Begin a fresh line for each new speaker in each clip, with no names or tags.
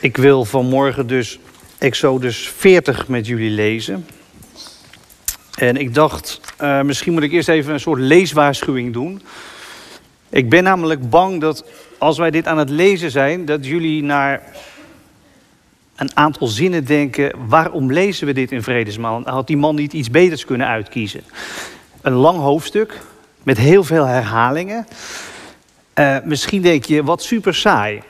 Ik wil vanmorgen dus Exodus 40 met jullie lezen. En ik dacht, uh, misschien moet ik eerst even een soort leeswaarschuwing doen. Ik ben namelijk bang dat als wij dit aan het lezen zijn, dat jullie naar een aantal zinnen denken: waarom lezen we dit in vredesmaal? Had die man niet iets beters kunnen uitkiezen? Een lang hoofdstuk met heel veel herhalingen. Uh, misschien denk je, wat super saai.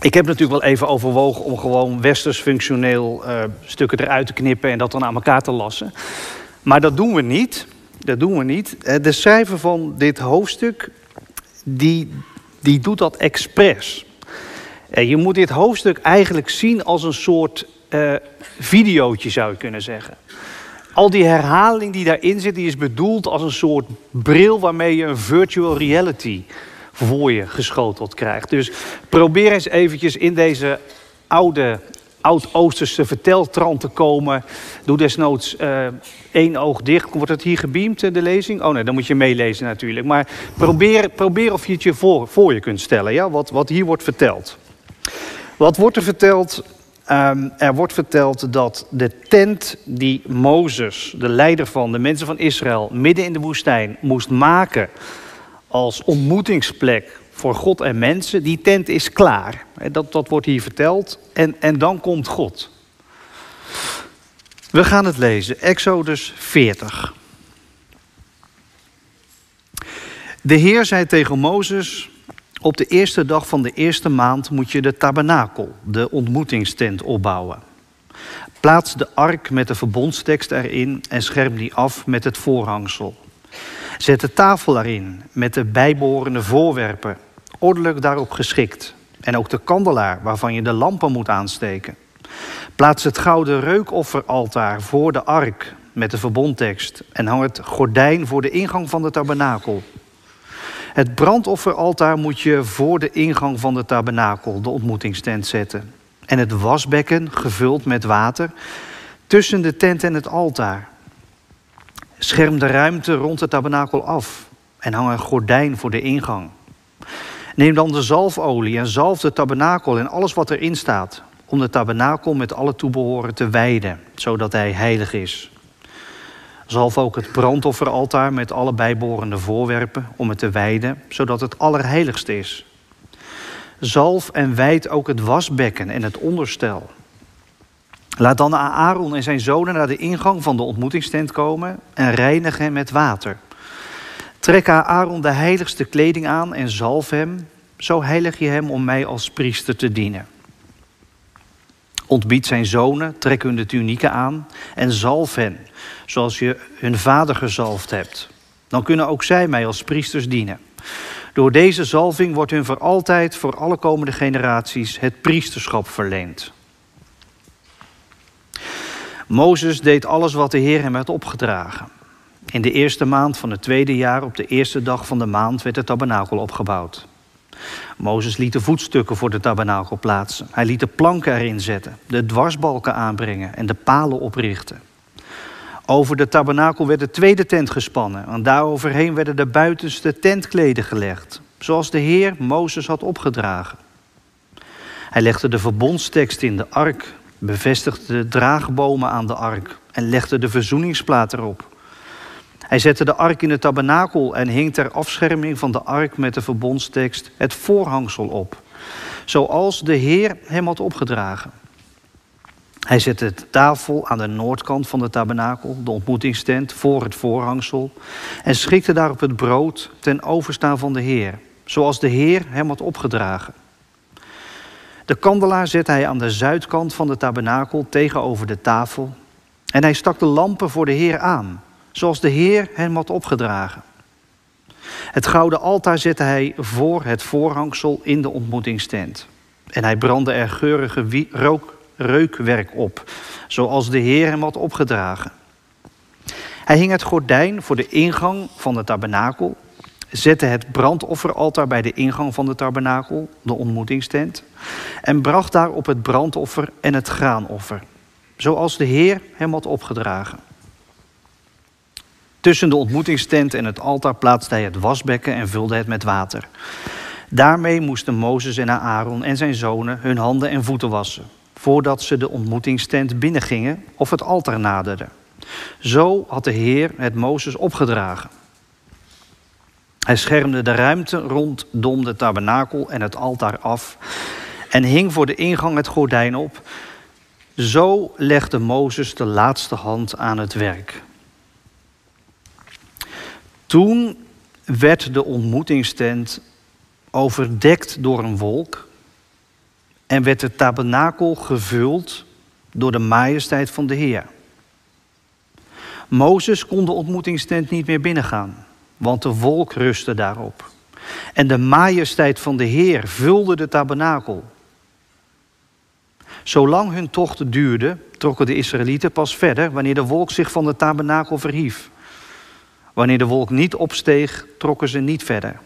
Ik heb natuurlijk wel even overwogen om gewoon westers functioneel uh, stukken eruit te knippen en dat dan aan elkaar te lassen. Maar dat doen we niet. Dat doen we niet. Eh, de schrijver van dit hoofdstuk, die, die doet dat expres. Eh, je moet dit hoofdstuk eigenlijk zien als een soort uh, videootje, zou je kunnen zeggen. Al die herhaling die daarin zit, die is bedoeld als een soort bril waarmee je een virtual reality voor je geschoteld krijgt. Dus probeer eens eventjes in deze oude, oud-Oosterse verteltrand te komen. Doe desnoods uh, één oog dicht. Wordt het hier gebeamd, de lezing? Oh nee, dan moet je meelezen natuurlijk. Maar probeer, probeer of je het je voor, voor je kunt stellen, ja? wat, wat hier wordt verteld. Wat wordt er verteld? Um, er wordt verteld dat de tent die Mozes, de leider van de mensen van Israël, midden in de woestijn moest maken als ontmoetingsplek voor God en mensen, die tent is klaar. Dat, dat wordt hier verteld. En, en dan komt God. We gaan het lezen. Exodus 40. De Heer zei tegen Mozes: Op de eerste dag van de eerste maand moet je de tabernakel, de ontmoetingstent, opbouwen. Plaats de ark met de verbondstekst erin en scherm die af met het voorhangsel. Zet de tafel erin met de bijbehorende voorwerpen, ordelijk daarop geschikt. En ook de kandelaar waarvan je de lampen moet aansteken. Plaats het gouden reukofferaltaar voor de ark met de verbondtekst en hang het gordijn voor de ingang van de tabernakel. Het brandofferaltaar moet je voor de ingang van de tabernakel, de ontmoetingstent, zetten. En het wasbekken, gevuld met water, tussen de tent en het altaar. Scherm de ruimte rond de tabernakel af en hang een gordijn voor de ingang. Neem dan de zalfolie en zalf de tabernakel en alles wat erin staat, om de tabernakel met alle toebehoren te wijden, zodat hij heilig is. Zalf ook het brandofferaltaar met alle bijbehorende voorwerpen om het te wijden, zodat het allerheiligste is. Zalf en wijd ook het wasbekken en het onderstel. Laat dan Aaron en zijn zonen naar de ingang van de ontmoetingstent komen en reinig hem met water. Trek Aaron de heiligste kleding aan en zalf hem, zo heilig je hem om mij als priester te dienen. Ontbied zijn zonen, trek hun de tunieken aan en zalf hen, zoals je hun vader gezalfd hebt. Dan kunnen ook zij mij als priesters dienen. Door deze zalving wordt hun voor altijd, voor alle komende generaties, het priesterschap verleend. Mozes deed alles wat de Heer hem had opgedragen. In de eerste maand van het tweede jaar, op de eerste dag van de maand, werd de tabernakel opgebouwd. Mozes liet de voetstukken voor de tabernakel plaatsen. Hij liet de planken erin zetten, de dwarsbalken aanbrengen en de palen oprichten. Over de tabernakel werd de tweede tent gespannen en daaroverheen werden de buitenste tentkleden gelegd, zoals de Heer Mozes had opgedragen. Hij legde de verbondstekst in de ark bevestigde de draagbomen aan de ark en legde de verzoeningsplaat erop. Hij zette de ark in de tabernakel en hing ter afscherming van de ark met de verbondstekst het voorhangsel op, zoals de Heer hem had opgedragen. Hij zette de tafel aan de noordkant van de tabernakel, de ontmoetingstent, voor het voorhangsel en schikte daarop het brood ten overstaan van de Heer, zoals de Heer hem had opgedragen. De kandelaar zette hij aan de zuidkant van de tabernakel tegenover de tafel. En hij stak de lampen voor de Heer aan, zoals de Heer hem had opgedragen. Het gouden altaar zette hij voor het voorhangsel in de ontmoetingstent. En hij brandde er geurige rook, reukwerk op, zoals de Heer hem had opgedragen. Hij hing het gordijn voor de ingang van de tabernakel zette het brandofferaltaar bij de ingang van de tabernakel, de ontmoetingstent, en bracht daar op het brandoffer en het graanoffer, zoals de Heer hem had opgedragen. Tussen de ontmoetingstent en het altaar plaatste hij het wasbekken en vulde het met water. Daarmee moesten Mozes en Aaron en zijn zonen hun handen en voeten wassen, voordat ze de ontmoetingstent binnengingen of het altaar naderden. Zo had de Heer het Mozes opgedragen. Hij schermde de ruimte rondom de tabernakel en het altaar af en hing voor de ingang het gordijn op. Zo legde Mozes de laatste hand aan het werk. Toen werd de ontmoetingstent overdekt door een wolk en werd de tabernakel gevuld door de majesteit van de Heer. Mozes kon de ontmoetingstent niet meer binnengaan, want de wolk rustte daarop. En de majesteit van de Heer vulde de tabernakel. Zolang hun tocht duurde, trokken de Israëlieten pas verder wanneer de wolk zich van de tabernakel verhief. Wanneer de wolk niet opsteeg, trokken ze niet verder.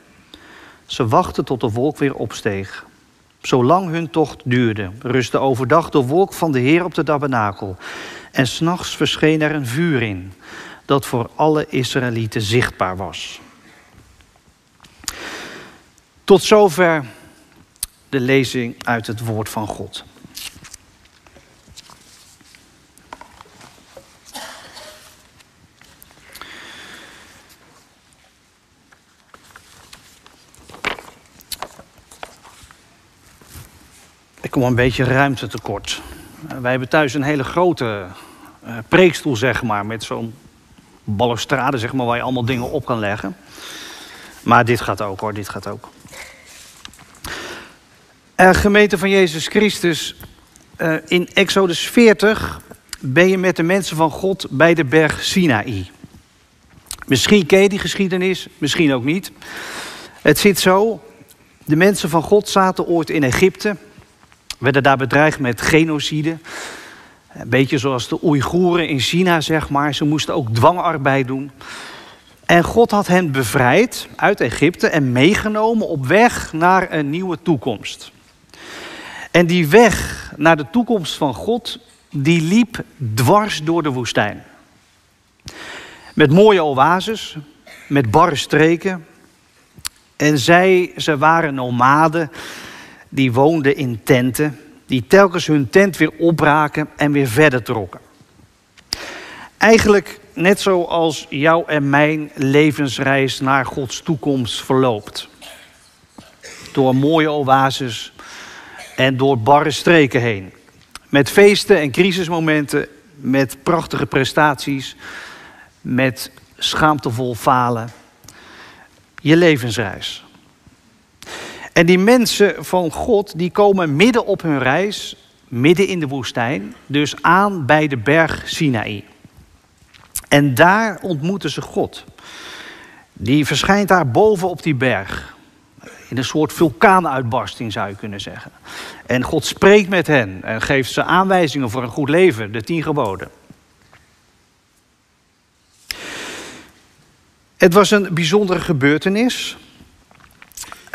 Ze wachten tot de wolk weer opsteeg. Zolang hun tocht duurde, rustte overdag de wolk van de Heer op de tabernakel. En s'nachts verscheen er een vuur in, dat voor alle Israëlieten zichtbaar was. Tot zover de lezing uit het woord van God. Ik kom een beetje ruimte tekort. Eh, wij hebben thuis een hele grote uh, preekstoel, zeg maar, met zo'n balustrade, zeg maar, waar je allemaal dingen op kan leggen. Maar dit gaat ook hoor, dit gaat ook. Uh, gemeente van Jezus Christus, uh, in Exodus 40 ben je met de mensen van God bij de berg Sinaï. Misschien ken je die geschiedenis, misschien ook niet. Het zit zo, de mensen van God zaten ooit in Egypte, werden daar bedreigd met genocide. Een beetje zoals de Oeigoeren in China, zeg maar. Ze moesten ook dwangarbeid doen. En God had hen bevrijd uit Egypte en meegenomen op weg naar een nieuwe toekomst. En die weg naar de toekomst van God, die liep dwars door de woestijn. Met mooie oases, met barre streken. En zij, ze waren nomaden, die woonden in tenten, die telkens hun tent weer opbraken en weer verder trokken. Eigenlijk net zoals jouw en mijn levensreis naar Gods toekomst verloopt. Door mooie oases en door barre streken heen. Met feesten en crisismomenten, met prachtige prestaties, met schaamtevol falen. Je levensreis. En die mensen van God, die komen midden op hun reis, midden in de woestijn, dus aan bij de berg Sinaï. En daar ontmoeten ze God. Die verschijnt daar boven op die berg. In een soort vulkaanuitbarsting zou je kunnen zeggen. En God spreekt met hen en geeft ze aanwijzingen voor een goed leven, de tien geboden. Het was een bijzondere gebeurtenis.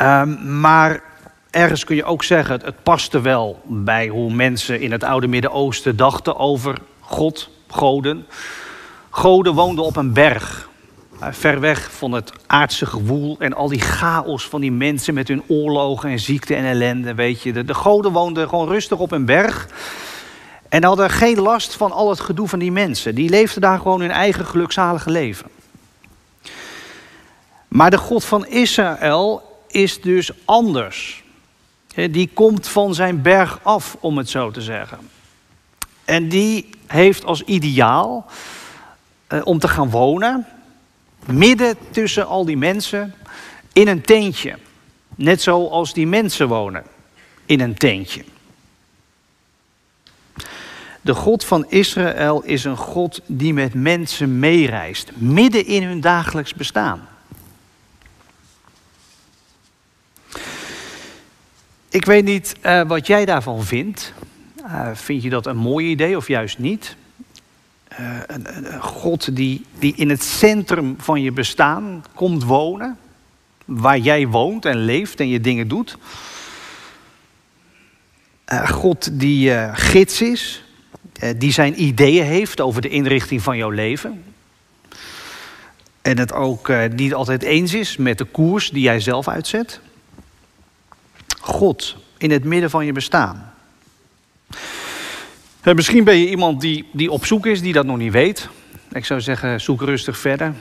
Um, maar ergens kun je ook zeggen, het, het paste wel bij hoe mensen in het oude Midden-Oosten dachten over God, goden. Goden woonden op een berg, eh, ver weg van het aardse gewoel en al die chaos van die mensen met hun oorlogen en ziekte en ellende, weet je. De, de goden woonden gewoon rustig op een berg en hadden geen last van al het gedoe van die mensen. Die leefden daar gewoon hun eigen gelukzalige leven. Maar de God van Israël is dus anders. Die komt van zijn berg af, om het zo te zeggen. En die heeft als ideaal eh, om te gaan wonen, midden tussen al die mensen, in een tentje. Net zoals die mensen wonen, in een tentje. De God van Israël is een God die met mensen meereist, midden in hun dagelijks bestaan. Ik weet niet uh, wat jij daarvan vindt. Uh, vind je dat een mooi idee of juist niet? Uh, een, een, God die, die in het centrum van je bestaan komt wonen. Waar jij woont en leeft en je dingen doet. God die gids is. die zijn ideeën heeft over de inrichting van jouw leven. En het ook niet altijd eens is met de koers die jij zelf uitzet. God in het midden van je bestaan? En misschien ben je iemand die, die op zoek is, die dat nog niet weet. Ik zou zeggen, zoek rustig verder.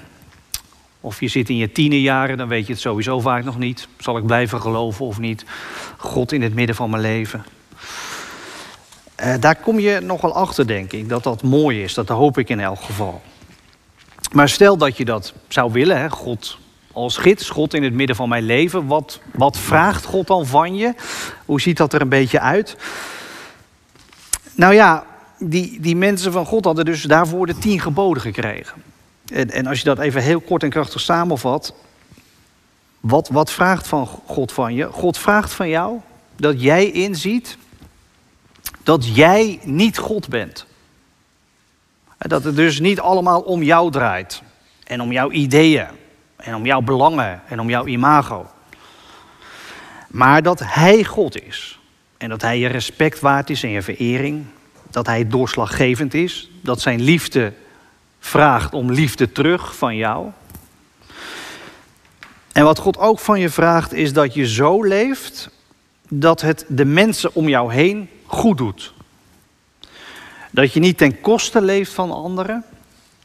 Of je zit in je tienerjaren, dan weet je het sowieso vaak nog niet. Zal ik blijven geloven of niet? God in het midden van mijn leven. Uh, daar kom je nogal achter, denk ik, dat dat mooi is. Dat hoop ik in elk geval. Maar stel dat je dat zou willen, hè, God als gids, God in het midden van mijn leven. Wat, wat vraagt God dan van je? Hoe ziet dat er een beetje uit? Nou ja, die, die mensen van God hadden dus daarvoor de tien geboden gekregen. En, en als je dat even heel kort en krachtig samenvat. Wat, wat vraagt van God van je? God vraagt van jou dat jij inziet dat jij niet God bent. Dat het dus niet allemaal om jou draait. En om jouw ideeën. En om jouw belangen. En om jouw imago. Maar dat Hij God is. En dat Hij je respect waard is en je verering. Dat Hij doorslaggevend is. Dat Zijn liefde vraagt om liefde terug van jou. En wat God ook van je vraagt is dat je zo leeft dat het de mensen om jou heen goed doet. Dat je niet ten koste leeft van anderen,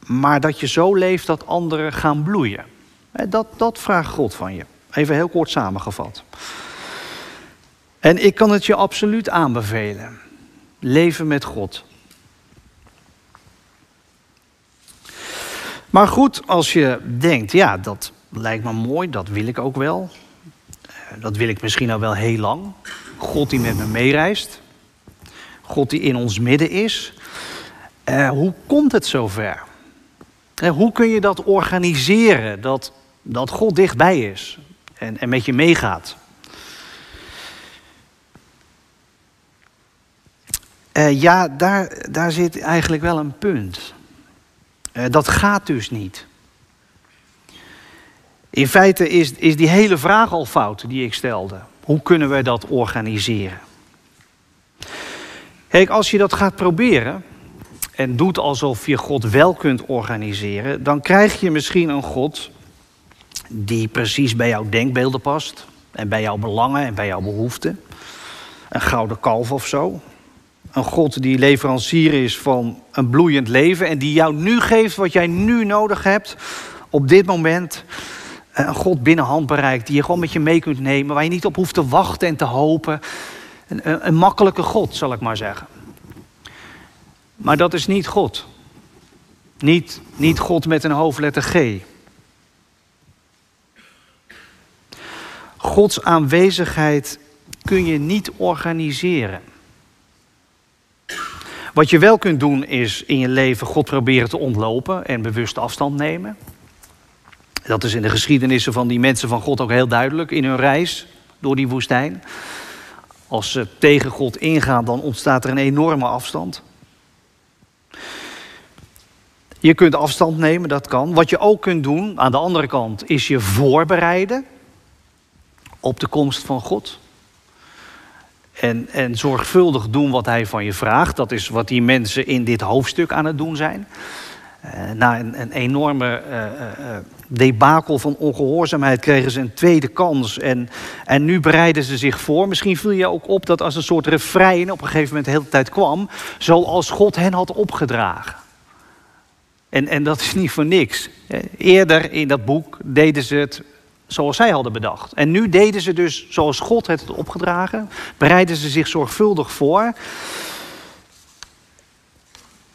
maar dat je zo leeft dat anderen gaan bloeien. Dat, dat vraagt God van je. Even heel kort samengevat. En ik kan het je absoluut aanbevelen. Leven met God. Maar goed, als je denkt, ja, dat lijkt me mooi, dat wil ik ook wel. Eh, dat wil ik misschien al wel heel lang. God die met me meereist. God die in ons midden is. Uh, hoe komt het zover? Hoe kun je dat organiseren, dat, dat God dichtbij is en, en met je meegaat? Uh, ja, daar, daar zit eigenlijk wel een punt. dat gaat dus niet. In feite is, is die hele vraag al fout die ik stelde. Hoe kunnen we dat organiseren? Kijk, als je dat gaat proberen en doet alsof je God wel kunt organiseren, dan krijg je misschien een God die precies bij jouw denkbeelden past en bij jouw belangen en bij jouw behoeften. Een gouden kalf of zo. Een God die leverancier is van een bloeiend leven en die jou nu geeft wat jij nu nodig hebt op dit moment. Een God binnen handbereik die je gewoon met je mee kunt nemen, waar je niet op hoeft te wachten en te hopen. Een, een, makkelijke God, zal ik maar zeggen. Maar dat is niet God. Niet, niet God met een hoofdletter G. Gods aanwezigheid kun je niet organiseren. Wat je wel kunt doen is in je leven God proberen te ontlopen en bewust afstand nemen. Dat is in de geschiedenissen van die mensen van God ook heel duidelijk in hun reis door die woestijn. Als ze tegen God ingaan, dan ontstaat er een enorme afstand. Je kunt afstand nemen, dat kan. Wat je ook kunt doen, aan de andere kant, is je voorbereiden op de komst van God. En, en zorgvuldig doen wat hij van je vraagt. Dat is wat die mensen in dit hoofdstuk aan het doen zijn. Uh, na een, een enorme uh, uh, debakel van ongehoorzaamheid kregen ze een tweede kans. En, en nu bereiden ze zich voor. Misschien viel je ook op dat als een soort refrein op een gegeven moment de hele tijd kwam. Zoals God hen had opgedragen. En, en dat is niet voor niks. Eerder in dat boek deden ze het zoals zij hadden bedacht. En nu deden ze dus zoals God het had opgedragen. Bereiden ze zich zorgvuldig voor.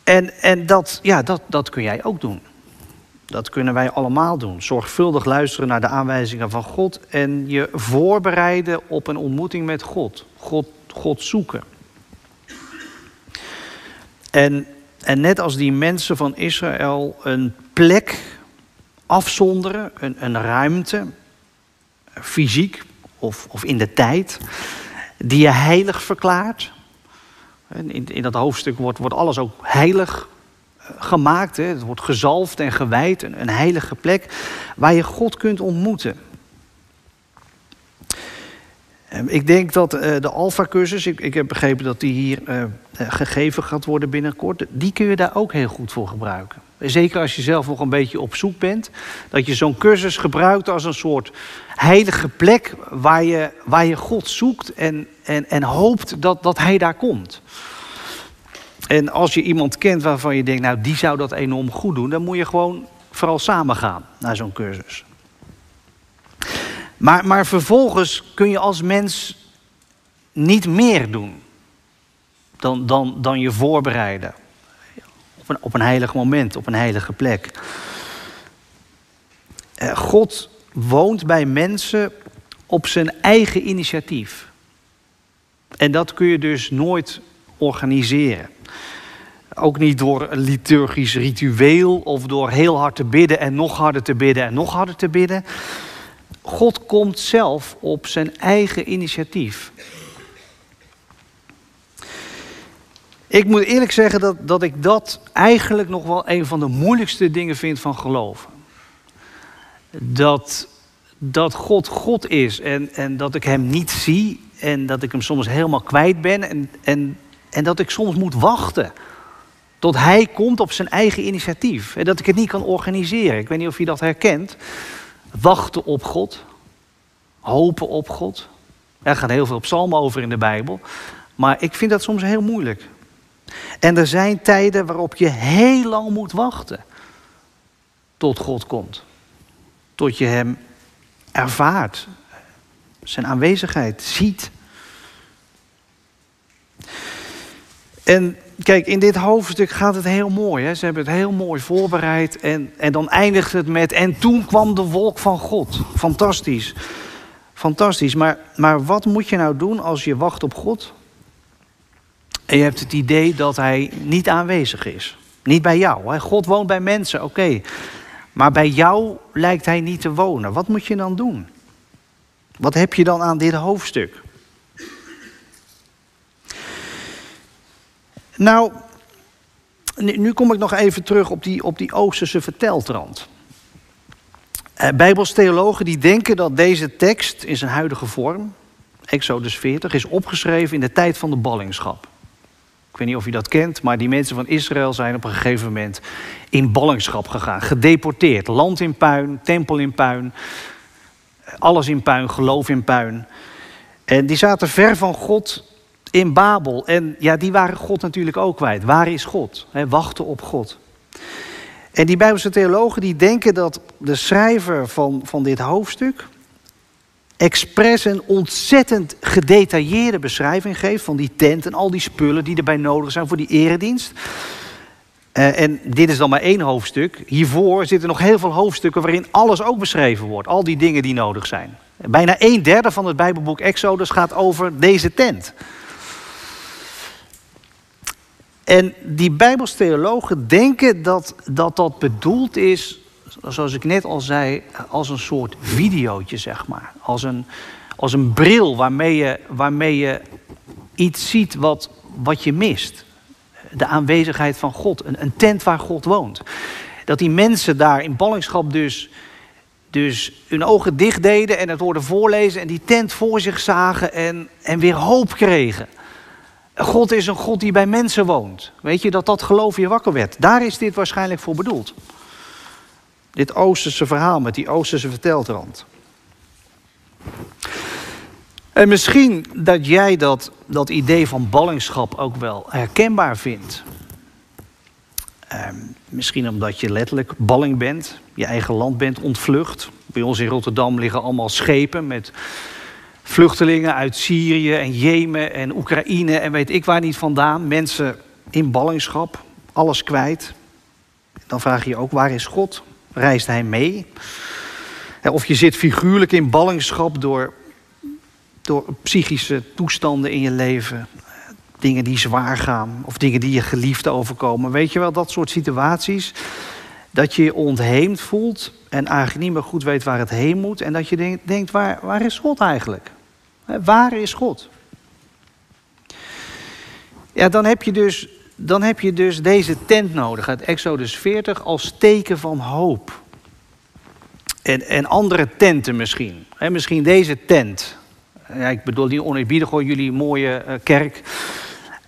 En, en dat, ja, dat, dat kun jij ook doen. Dat kunnen wij allemaal doen. Zorgvuldig luisteren naar de aanwijzingen van God en je voorbereiden op een ontmoeting met God. God, God zoeken. En, en net als die mensen van Israël een plek afzonderen, een, een ruimte, fysiek of, of in de tijd, die je heilig verklaart. In, in dat hoofdstuk wordt, wordt alles ook heilig eh, gemaakt. Hè. Het wordt gezalfd en gewijd, een, heilige plek waar je God kunt ontmoeten. Ik denk dat uh, de Alpha-cursus, ik, ik, heb begrepen dat die hier uh, gegeven gaat worden binnenkort, die kun je daar ook heel goed voor gebruiken. Zeker als je zelf nog een beetje op zoek bent. Dat je zo'n cursus gebruikt als een soort heilige plek waar je, waar je God zoekt en, en, en hoopt dat, dat Hij daar komt. En als je iemand kent waarvan je denkt, nou die zou dat enorm goed doen, dan moet je gewoon vooral samen gaan naar zo'n cursus. Maar, maar vervolgens kun je als mens niet meer doen dan, dan, dan je voorbereiden. Op een, heilig moment, op een heilige plek. Eh, God woont bij mensen op zijn eigen initiatief. En dat kun je dus nooit organiseren. Ook niet door een liturgisch ritueel of door heel hard te bidden en nog harder te bidden en nog harder te bidden. God komt zelf op zijn eigen initiatief. Ik moet eerlijk zeggen dat, dat ik dat eigenlijk nog wel een van de moeilijkste dingen vind van geloven. Dat, dat God God is en, en dat ik Hem niet zie en dat ik Hem soms helemaal kwijt ben en, en, en dat ik soms moet wachten tot Hij komt op zijn eigen initiatief en dat ik het niet kan organiseren. Ik weet niet of je dat herkent. Wachten op God, hopen op God. Er gaat heel veel psalmen over in de Bijbel, maar ik vind dat soms heel moeilijk. En er zijn tijden waarop je heel lang moet wachten tot God komt. Tot je Hem ervaart, zijn aanwezigheid ziet. En kijk, in dit hoofdstuk gaat het heel mooi. Hè? Ze hebben het heel mooi voorbereid. En, en dan eindigt het met. En toen kwam de wolk van God. Fantastisch. Fantastisch. Maar, maar wat moet je nou doen als je wacht op God? En je hebt het idee dat hij niet aanwezig is. Niet bij jou. Hè? God woont bij mensen, oké. Maar bij jou lijkt hij niet te wonen. Wat moet je dan doen? Wat heb je dan aan dit hoofdstuk? Nou, nu kom ik nog even terug op die, op die Oosterse verteltrand. Eh, die denken dat deze tekst in zijn huidige vorm, Exodus 40, is opgeschreven in de tijd van de ballingschap. Weet niet of je dat kent, maar die mensen van Israël zijn op een gegeven moment in ballingschap gegaan. Gedeporteerd. Land in puin, tempel in puin, alles in puin, geloof in puin. En die zaten ver van God in Babel. En ja, die waren God natuurlijk ook kwijt. Waar is God? He, wachten op God. En die Bijbelse theologen die denken dat de schrijver van, van dit hoofdstuk expres een ontzettend gedetailleerde beschrijving geeft van die tent en al die spullen die erbij nodig zijn voor die eredienst. Uh, en dit is dan maar één hoofdstuk. Hiervoor zitten nog heel veel hoofdstukken waarin alles ook beschreven wordt. Al die dingen die nodig zijn. Bijna een derde van het Bijbelboek Exodus gaat over deze tent. En die Bijbelstheologen denken dat dat bedoeld is zoals ik net al zei, als een soort videootje, zeg maar. Als een, als een bril waarmee je, waarmee je iets ziet wat, wat je mist. De aanwezigheid van God, een, een tent waar God woont. Dat die mensen daar in ballingschap dus, dus hun ogen dicht deden en het hoorden voorlezen en die tent voor zich zagen en, en weer hoop kregen. God is een God die bij mensen woont. Weet je, dat dat geloof je wakker werd. Daar is dit waarschijnlijk voor bedoeld. Dit Oosterse verhaal met die Oosterse verteltrand. En misschien dat jij dat, dat idee van ballingschap ook wel herkenbaar vindt. Ehm, misschien omdat je letterlijk balling bent, je eigen land bent ontvlucht. Bij ons in Rotterdam liggen allemaal schepen met vluchtelingen uit Syrië en Jemen en Oekraïne en weet ik waar niet vandaan. Mensen in ballingschap, alles kwijt. Dan vraag je je ook, waar is God? Reist hij mee. Of je zit figuurlijk in ballingschap door, door psychische toestanden in je leven. Dingen die zwaar gaan of dingen die je geliefde overkomen. Weet je wel, dat soort situaties. Dat je je ontheemd voelt en eigenlijk niet meer goed weet waar het heen moet. En dat je denkt, waar, waar is God eigenlijk? Waar is God? Ja, dan heb je dus dan heb je dus deze tent nodig uit Exodus 40 als teken van hoop. En, en andere tenten misschien. misschien deze tent. Ja, ik bedoel die oneerbiedig hoor, jullie mooie uh, kerk.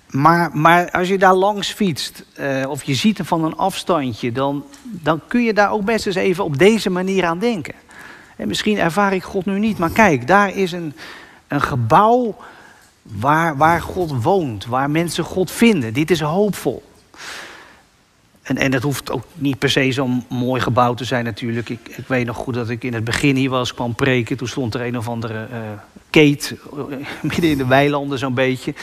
Maar, maar als je daar langs fietst, uh, of je ziet hem van een afstandje, dan, dan kun je daar ook best eens even op deze manier aan denken. En misschien ervaar ik God nu niet, maar kijk, daar is een, een gebouw waar, waar God woont, waar mensen God vinden. Dit is hoopvol. En, en dat hoeft ook niet per se zo'n mooi gebouw te zijn natuurlijk. Ik, ik, weet nog goed dat ik in het begin hier was, kwam preken. Toen stond er een of andere uh, keet midden in de weilanden zo'n beetje.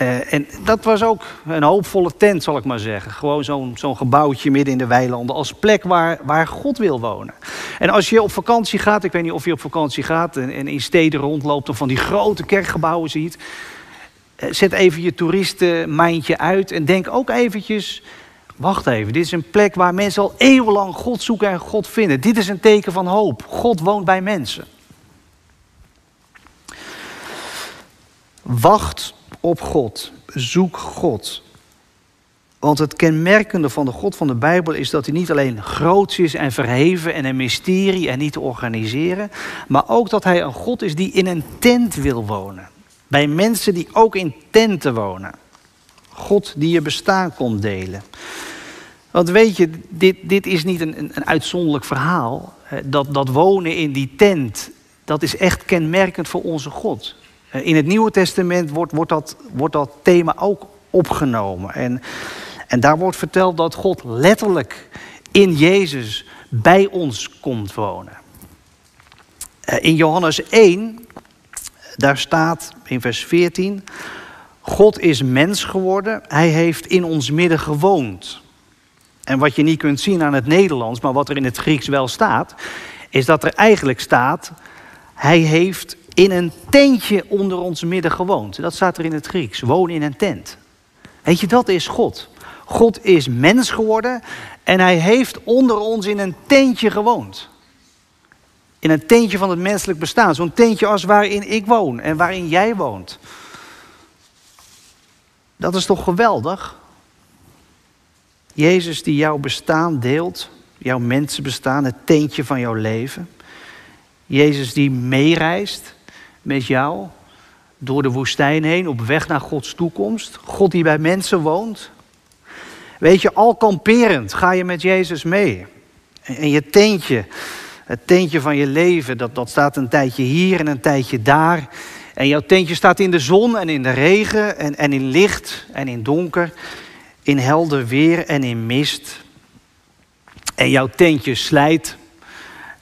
Uh, en dat was ook een hoopvolle tent, zal ik maar zeggen. Gewoon zo'n zo'n gebouwtje midden in de weilanden. Als plek waar, waar God wil wonen. En als je op vakantie gaat, ik weet niet of je op vakantie gaat... en, in steden rondloopt of van die grote kerkgebouwen ziet... Uh, zet even je toeristenmijntje uit en denk ook eventjes... Wacht even, dit is een plek waar mensen al eeuwenlang God zoeken en God vinden. Dit is een teken van hoop. God woont bij mensen. Wacht op God. Zoek God. Want het kenmerkende van de God van de Bijbel is dat hij niet alleen groot is en verheven en een mysterie en niet te organiseren, maar ook dat hij een God is die in een tent wil wonen. Bij mensen die ook in tenten wonen. God die je bestaan komt delen. Want weet je, dit, dit is niet een, een uitzonderlijk verhaal. Dat, dat wonen in die tent, dat is echt kenmerkend voor onze God. Eh, in het Nieuwe Testament wordt, wordt, dat, wordt dat thema ook opgenomen. En, en daar wordt verteld dat God letterlijk in Jezus bij ons komt wonen. Eh, in Johannes 1, daar staat in vers 14: God is mens geworden, hij heeft in ons midden gewoond. En wat je niet kunt zien aan het Nederlands, maar wat er in het Grieks wel staat, is dat er eigenlijk staat: Hij heeft in een tentje onder ons midden gewoond. Dat staat er in het Grieks. Woon in een tent. Weet je, dat is God. God is mens geworden en hij heeft onder ons in een tentje gewoond. In een tentje van het menselijk bestaan. Zo'n tentje als waarin ik woon en waarin jij woont. Dat is toch geweldig? Jezus die jouw bestaan deelt, jouw mensenbestaan, het tentje van jouw leven. Jezus die meereist met jou door de woestijn heen op weg naar Gods toekomst. God die bij mensen woont. Weet je, al kamperend ga je met Jezus mee. En je tentje, het tentje van je leven, dat, dat staat een tijdje hier en een tijdje daar. En jouw tentje staat in de zon en in de regen en, en in licht en in donker. In helder weer en in mist. En jouw tentje slijt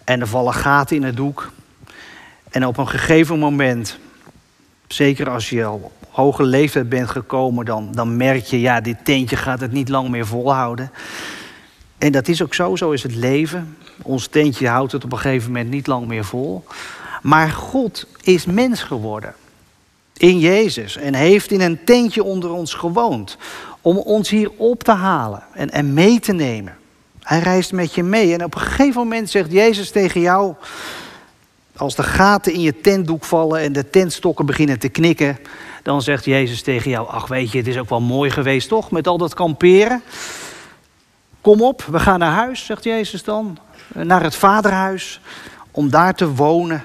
en er vallen gaten in het doek. En op een gegeven moment, zeker als je al hoge leeftijd bent gekomen, dan, dan merk je, ja, dit tentje gaat het niet lang meer volhouden. En dat is ook zo, zo is het leven. Ons tentje houdt het op een gegeven moment niet lang meer vol. Maar God is mens geworden in Jezus en heeft in een tentje onder ons gewoond om ons hier op te halen en, en mee te nemen. Hij reist met je mee en op een gegeven moment zegt Jezus tegen jou, als de gaten in je tentdoek vallen en de tentstokken beginnen te knikken, dan zegt Jezus tegen jou: Ach, weet je, het is ook wel mooi geweest, toch? Met al dat kamperen. Kom op, we gaan naar huis, zegt Jezus dan. Naar het vaderhuis, om daar te wonen.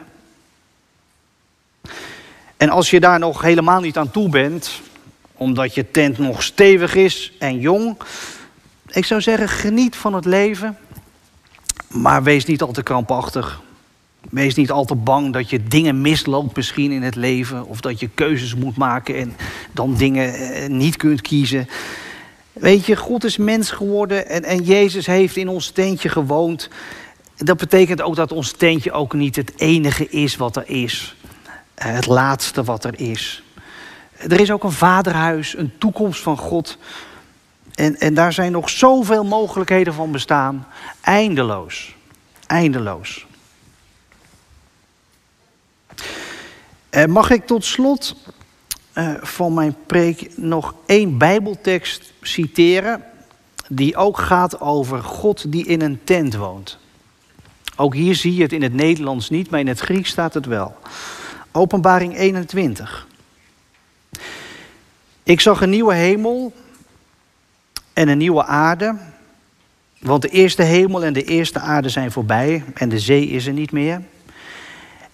En als je daar nog helemaal niet aan toe bent, omdat je tent nog stevig is en jong, ik zou zeggen: geniet van het leven, maar wees niet al te krampachtig. Wees niet al te bang dat je dingen misloopt misschien in het leven. Of dat je keuzes moet maken en dan dingen eh, niet kunt kiezen. Weet je, God is mens geworden en, en Jezus heeft in ons tentje gewoond. Dat betekent ook dat ons tentje ook niet het enige is wat er is. Eh, het laatste wat er is. Er is ook een vaderhuis, een toekomst van God. En, en daar zijn nog zoveel mogelijkheden van bestaan. Eindeloos. Eindeloos. Mag ik tot slot uh, van mijn preek nog één Bijbeltekst citeren, die ook gaat over God die in een tent woont. Ook hier zie je het in het Nederlands niet, maar in het Grieks staat het wel. Openbaring 21. Ik zag een nieuwe hemel en een nieuwe aarde, want de eerste hemel en de eerste aarde zijn voorbij en de zee is er niet meer.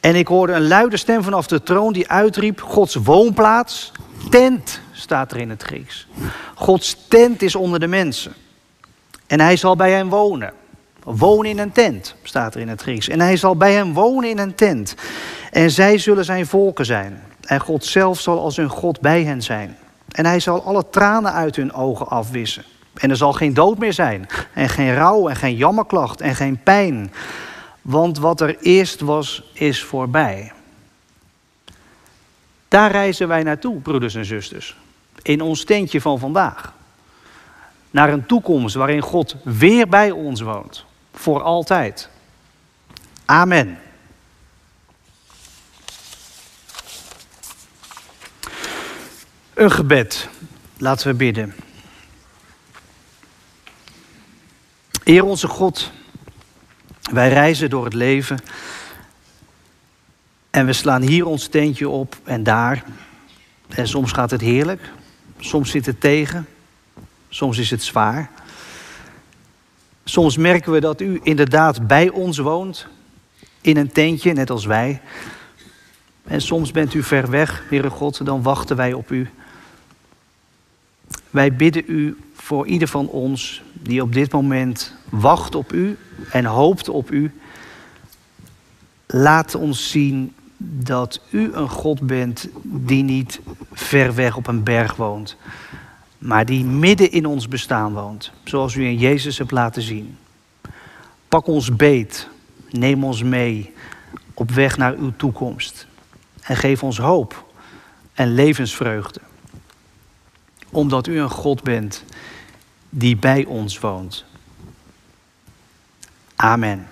En ik hoorde een luide stem vanaf de troon die uitriep: Gods woonplaats, tent, staat er in het Grieks. Gods tent is onder de mensen. En hij zal bij hen wonen. Wonen in een tent, staat er in het Grieks. En hij zal bij hen wonen in een tent. En zij zullen zijn volken zijn. En God zelf zal als hun God bij hen zijn. En hij zal alle tranen uit hun ogen afwissen. En er zal geen dood meer zijn. En geen rouw en geen jammerklacht en geen pijn. Want wat er eerst was, is voorbij. Daar reizen wij naartoe, broeders en zusters. In ons tentje van vandaag. Naar een toekomst waarin God weer bij ons woont. Voor altijd. Amen. Een gebed. Laten we bidden. Heer onze God, wij reizen door het leven en we slaan hier ons tentje op en daar. En soms gaat het heerlijk, soms zit het tegen, soms is het zwaar. Soms merken we dat u inderdaad bij ons woont, in een tentje, net als wij. En soms bent u ver weg, Heere God, dan wachten wij op u. Wij bidden u voor ieder van ons die op dit moment wacht op u en hoopt op u. Laat ons zien dat u een God bent die niet ver weg op een berg woont, maar die midden in ons bestaan woont, zoals u in Jezus hebt laten zien. Pak ons beet, neem ons mee op weg naar uw toekomst en geef ons hoop en levensvreugde omdat u een God bent die bij ons woont. Amen.